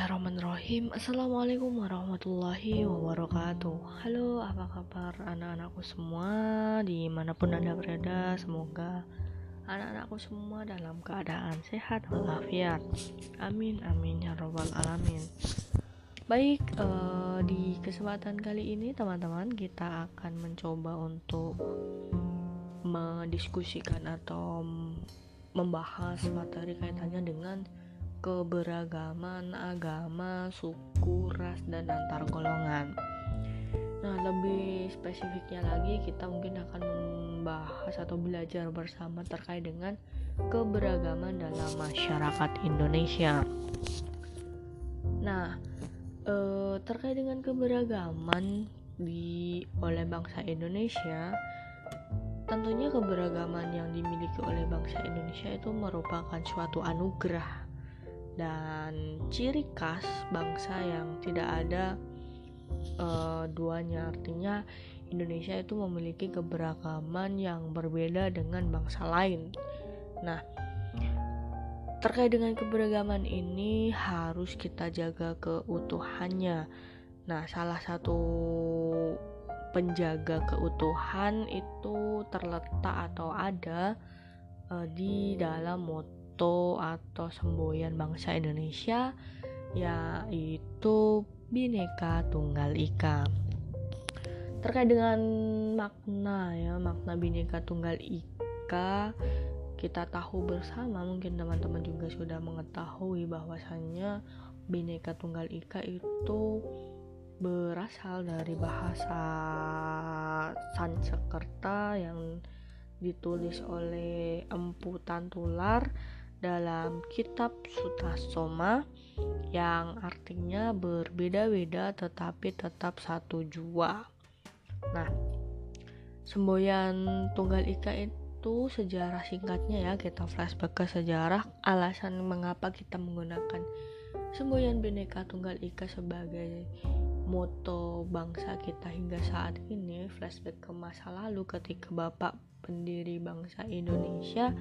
Bismillahirrahmanirrahim. Assalamualaikum warahmatullahi wabarakatuh. Halo apa kabar anak-anakku semua? Di mana pun anda berada Semoga anak-anakku semua dalam keadaan sehat walafiat. Amin amin ya robbal alamin. Baik uh, di kesempatan kali ini teman-teman Kita akan mencoba untuk Mendiskusikan atau Membahas materi kaitannya dengan keberagaman agama, suku, ras, dan antar golongan. Nah, lebih spesifiknya lagi, kita mungkin akan membahas atau belajar bersama terkait dengan keberagaman dalam masyarakat Indonesia. Nah, eh, terkait dengan keberagaman di oleh bangsa Indonesia, tentunya keberagaman yang dimiliki oleh bangsa Indonesia itu merupakan suatu anugerah dan ciri khas bangsa yang tidak ada uh, duanya artinya Indonesia itu memiliki keberagaman yang berbeda dengan bangsa lain. Nah, terkait dengan keberagaman ini harus kita jaga keutuhannya. Nah, salah satu penjaga keutuhan itu terletak atau ada uh, di dalam moto moto atau semboyan bangsa Indonesia yaitu Bhinneka Tunggal Ika. Terkait dengan makna ya, makna Bhinneka Tunggal Ika kita tahu bersama mungkin teman-teman juga sudah mengetahui bahwasannya Bhinneka Tunggal Ika itu berasal dari bahasa Sanskerta yang ditulis oleh Empu Tantular dalam kitab Sutasoma yang artinya berbeda-beda tetapi tetap satu jua. Nah, semboyan tunggal ika itu sejarah singkatnya ya kita flashback ke sejarah alasan mengapa kita menggunakan semboyan bineka tunggal ika sebagai moto bangsa kita hingga saat ini flashback ke masa lalu ketika bapak pendiri bangsa Indonesia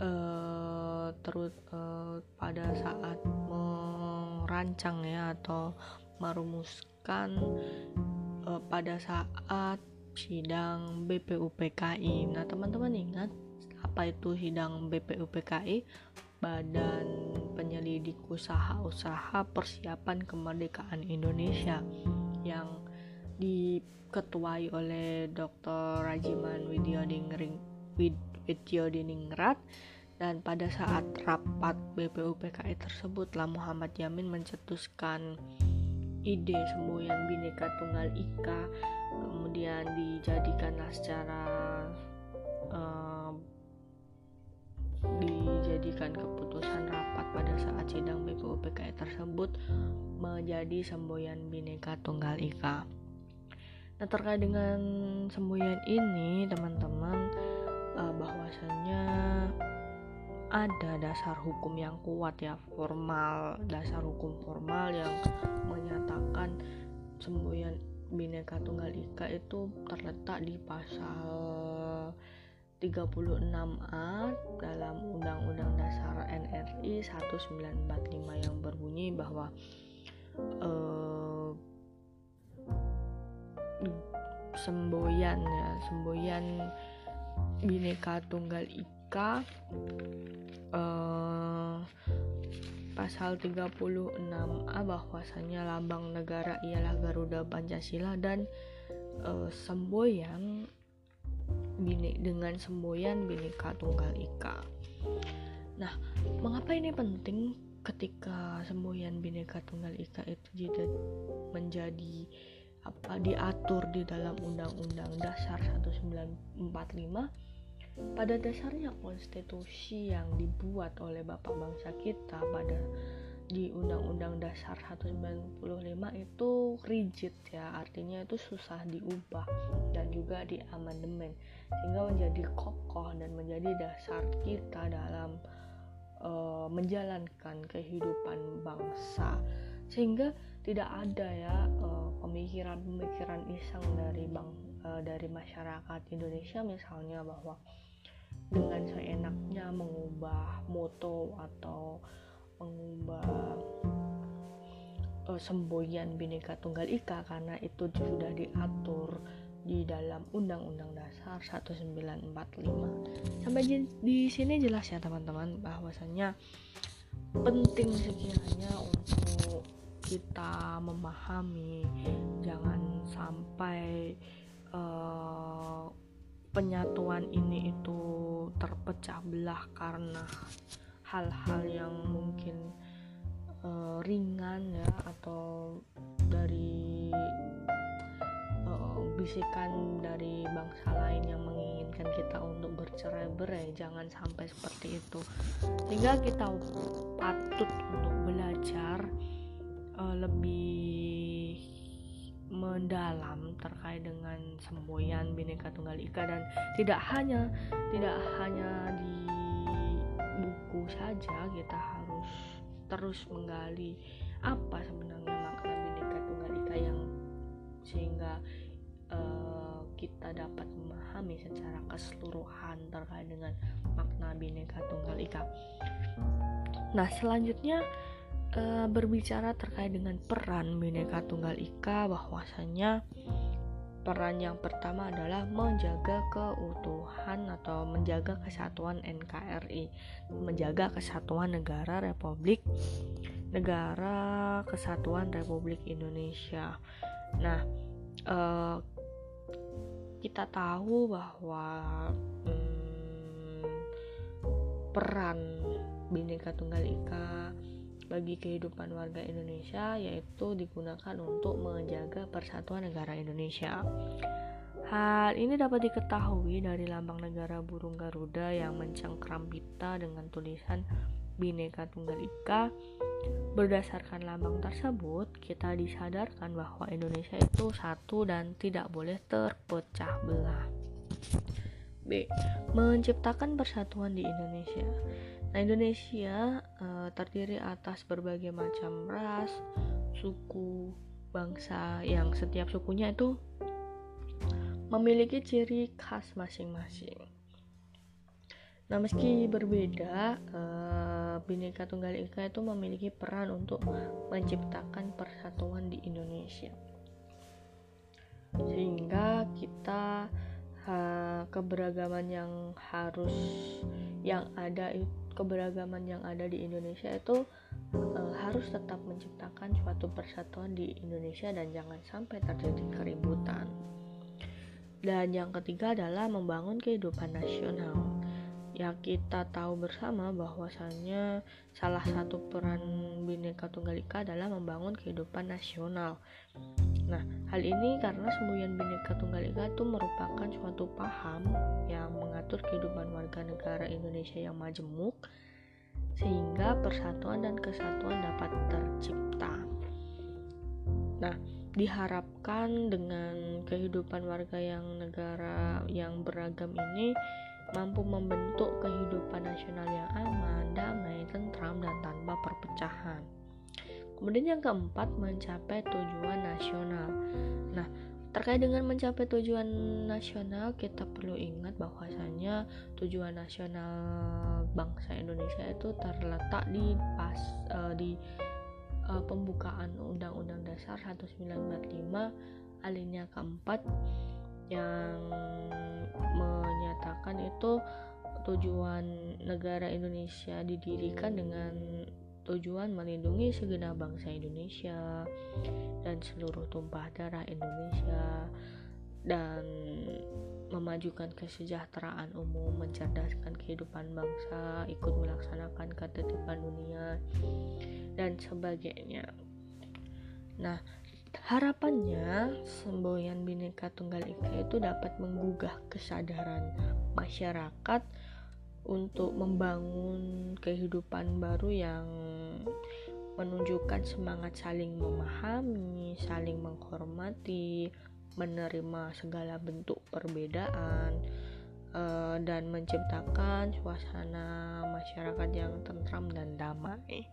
uh, terus uh, pada saat merancang ya atau merumuskan uh, pada saat sidang BPUPKI. Nah, teman-teman ingat apa itu sidang BPUPKI? Badan Penyelidik Usaha-usaha Persiapan Kemerdekaan Indonesia yang diketuai oleh Dr. Rajiman Widyodingring Wid Widyo Diningrat dan pada saat rapat BPUPKI tersebutlah Muhammad Yamin mencetuskan ide semboyan Bhinneka Tunggal Ika kemudian dijadikanlah secara uh, dijadikan keputusan rapat pada saat sidang BPUPKI tersebut menjadi semboyan Bhinneka Tunggal Ika. Nah terkait dengan semboyan ini teman-teman ada dasar hukum yang kuat ya formal dasar hukum formal yang menyatakan semboyan Bhinneka Tunggal Ika itu terletak di pasal 36A dalam Undang-Undang Dasar NRI 1945 yang berbunyi bahwa uh, semboyan ya semboyan Bhinneka Tunggal Ika uh, pasal 36A bahwasanya lambang negara ialah Garuda Pancasila dan uh, semboyan bine, dengan semboyan Bhinneka Tunggal Ika. Nah, mengapa ini penting ketika semboyan Bhinneka Tunggal Ika itu menjadi apa diatur di dalam Undang-Undang Dasar 1945 pada dasarnya konstitusi yang dibuat oleh Bapak bangsa kita pada di Undang-Undang Dasar 195 itu rigid ya, artinya itu susah diubah dan juga di amandemen sehingga menjadi kokoh dan menjadi dasar kita dalam uh, menjalankan kehidupan bangsa. Sehingga tidak ada ya eh, pemikiran-pemikiran iseng dari bang uh, dari masyarakat Indonesia misalnya bahwa dengan seenaknya mengubah moto atau mengubah uh, semboyan Bhinneka Tunggal Ika karena itu sudah diatur di dalam Undang-Undang Dasar 1945. Sampai di, sini jelas ya teman-teman bahwasanya penting sekiranya untuk kita memahami jangan sampai uh, penyatuan ini itu terpecah belah karena hal-hal yang mungkin uh, ringan ya atau dari bisikan dari bangsa lain yang menginginkan kita untuk bercerai-berai jangan sampai seperti itu. Sehingga kita patut untuk belajar uh, lebih mendalam terkait dengan semboyan Bhinneka Tunggal Ika dan tidak hanya tidak hanya di buku saja kita harus terus menggali apa sebenarnya makna Bhinneka Tunggal Ika yang sehingga uh, kita dapat memahami secara keseluruhan terkait dengan makna Bhinneka Tunggal Ika. Nah, selanjutnya uh, berbicara terkait dengan peran Bhinneka Tunggal Ika bahwasanya peran yang pertama adalah menjaga keutuhan atau menjaga kesatuan NKRI, menjaga kesatuan negara Republik Negara Kesatuan Republik Indonesia. Nah, uh, kita tahu bahwa hmm, peran Bhinneka Tunggal Ika bagi kehidupan warga Indonesia yaitu digunakan untuk menjaga persatuan negara Indonesia. Hal ini dapat diketahui dari lambang negara burung Garuda yang mencengkram pita dengan tulisan Bhinneka Tunggal Ika Berdasarkan lambang tersebut, kita disadarkan bahwa Indonesia itu satu dan tidak boleh terpecah belah. B. Menciptakan persatuan di Indonesia. Nah, Indonesia uh, terdiri atas berbagai macam ras, suku, bangsa yang setiap sukunya itu memiliki ciri khas masing-masing. Nah, meski berbeda, uh, Bhinneka Tunggal Ika itu memiliki peran untuk menciptakan persatuan di Indonesia. Sehingga kita uh, keberagaman yang harus yang ada keberagaman yang ada di Indonesia itu uh, harus tetap menciptakan suatu persatuan di Indonesia dan jangan sampai terjadi keributan. Dan yang ketiga adalah membangun kehidupan nasional ya kita tahu bersama bahwasannya salah satu peran Bhinneka Tunggal Ika adalah membangun kehidupan nasional. Nah, hal ini karena semboyan Bhinneka Tunggal Ika itu merupakan suatu paham yang mengatur kehidupan warga negara Indonesia yang majemuk sehingga persatuan dan kesatuan dapat tercipta. Nah, diharapkan dengan kehidupan warga yang negara yang beragam ini mampu membentuk kehidupan nasional yang aman, damai, tentram, dan tanpa perpecahan. Kemudian yang keempat, mencapai tujuan nasional. Nah, terkait dengan mencapai tujuan nasional, kita perlu ingat bahwasanya tujuan nasional bangsa Indonesia itu terletak di pas uh, di uh, pembukaan Undang-Undang Dasar 1945 alinea keempat yang menyatakan itu tujuan negara Indonesia didirikan dengan tujuan melindungi segenap bangsa Indonesia dan seluruh tumpah darah Indonesia dan memajukan kesejahteraan umum, mencerdaskan kehidupan bangsa, ikut melaksanakan ketertiban dunia dan sebagainya. Nah, Harapannya, semboyan Bhinneka Tunggal Ika itu dapat menggugah kesadaran masyarakat untuk membangun kehidupan baru yang menunjukkan semangat saling memahami, saling menghormati, menerima segala bentuk perbedaan, eh, dan menciptakan suasana masyarakat yang tentram dan damai.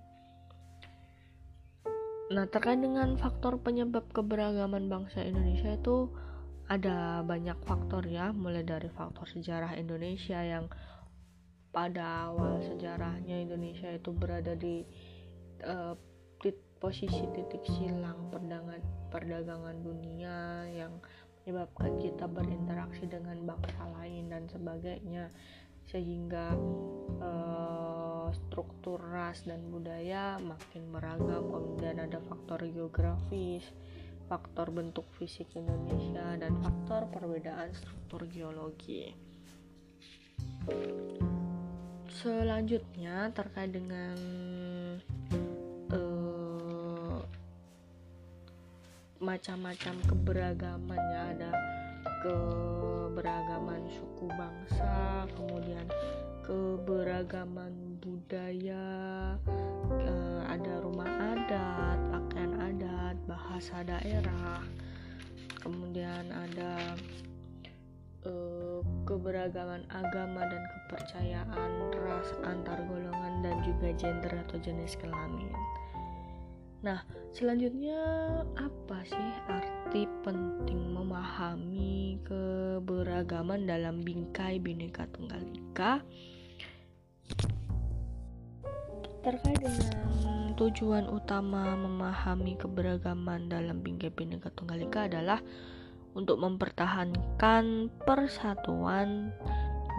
Nah, terkait dengan faktor penyebab keberagaman bangsa Indonesia itu ada banyak faktor ya, mulai dari faktor sejarah Indonesia yang pada awal sejarahnya Indonesia itu berada di uh, posisi titik silang perdagangan perdagangan dunia yang menyebabkan kita berinteraksi dengan bangsa lain dan sebagainya. Sehingga uh, struktur ras dan budaya makin beragam. Kemudian ada faktor geografis faktor bentuk fisik Indonesia dan faktor perbedaan struktur geologi. Selanjutnya terkait dengan macam-macam keberagaman ya. Ada keberagaman suku bangsa kemudian keberagaman budaya eh, ada rumah adat pakaian adat bahasa daerah kemudian ada eh, keberagaman agama dan kepercayaan ras antar golongan dan juga gender atau jenis kelamin Nah, selanjutnya apa sih arti penting memahami keberagaman dalam bingkai Bhinneka Tunggal Ika? Terkait dengan tujuan utama memahami keberagaman dalam bingkai Bhinneka Tunggal Ika adalah untuk mempertahankan persatuan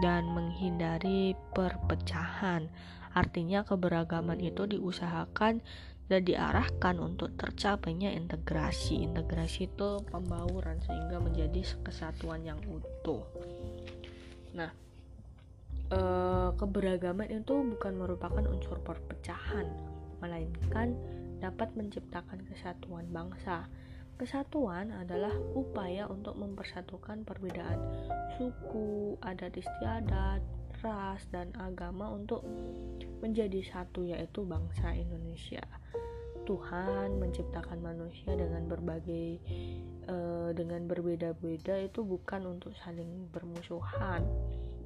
dan menghindari perpecahan. Artinya keberagaman itu diusahakan dan diarahkan untuk tercapainya integrasi. Integrasi itu pembauran sehingga menjadi kesatuan yang utuh. Nah, e, keberagaman itu bukan merupakan unsur perpecahan, melainkan dapat menciptakan kesatuan bangsa. Kesatuan adalah upaya untuk mempersatukan perbedaan suku, adat istiadat, ras, dan agama untuk menjadi satu yaitu bangsa Indonesia. Tuhan menciptakan manusia dengan berbagai uh, dengan berbeda-beda itu bukan untuk saling bermusuhan,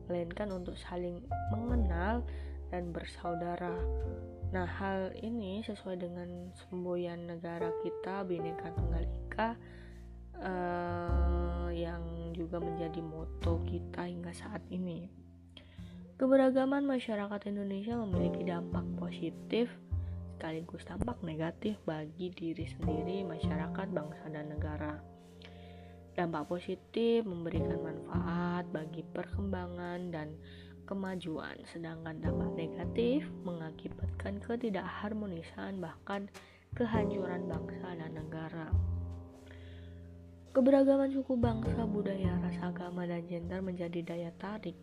melainkan untuk saling mengenal dan bersaudara. Nah, hal ini sesuai dengan semboyan negara kita Bhinneka Tunggal Ika uh, yang juga menjadi moto kita hingga saat ini. Keberagaman masyarakat Indonesia memiliki dampak positif sekaligus dampak negatif bagi diri sendiri, masyarakat, bangsa, dan negara. Dampak positif memberikan manfaat bagi perkembangan dan kemajuan, sedangkan dampak negatif mengakibatkan ketidakharmonisan bahkan kehancuran bangsa dan negara. Keberagaman suku bangsa, budaya, ras, agama, dan gender menjadi daya tarik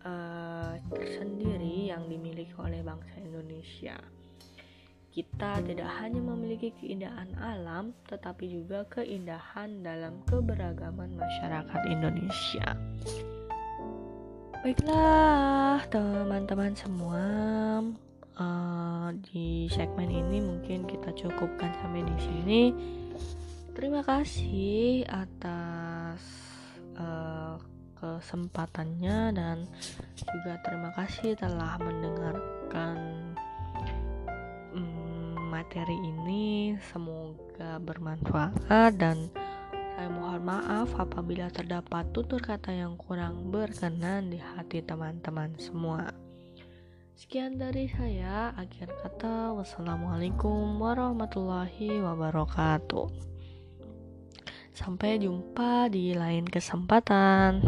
uh, tersendiri yang dimiliki oleh bangsa Indonesia kita tidak hanya memiliki keindahan alam, tetapi juga keindahan dalam keberagaman masyarakat Indonesia. Baiklah, teman-teman semua, uh, di segmen ini mungkin kita cukupkan sampai di sini. Terima kasih atas uh, kesempatannya dan juga terima kasih telah mendengarkan materi ini semoga bermanfaat dan saya mohon maaf apabila terdapat tutur kata yang kurang berkenan di hati teman-teman semua. Sekian dari saya, akhir kata, wassalamualaikum warahmatullahi wabarakatuh. Sampai jumpa di lain kesempatan.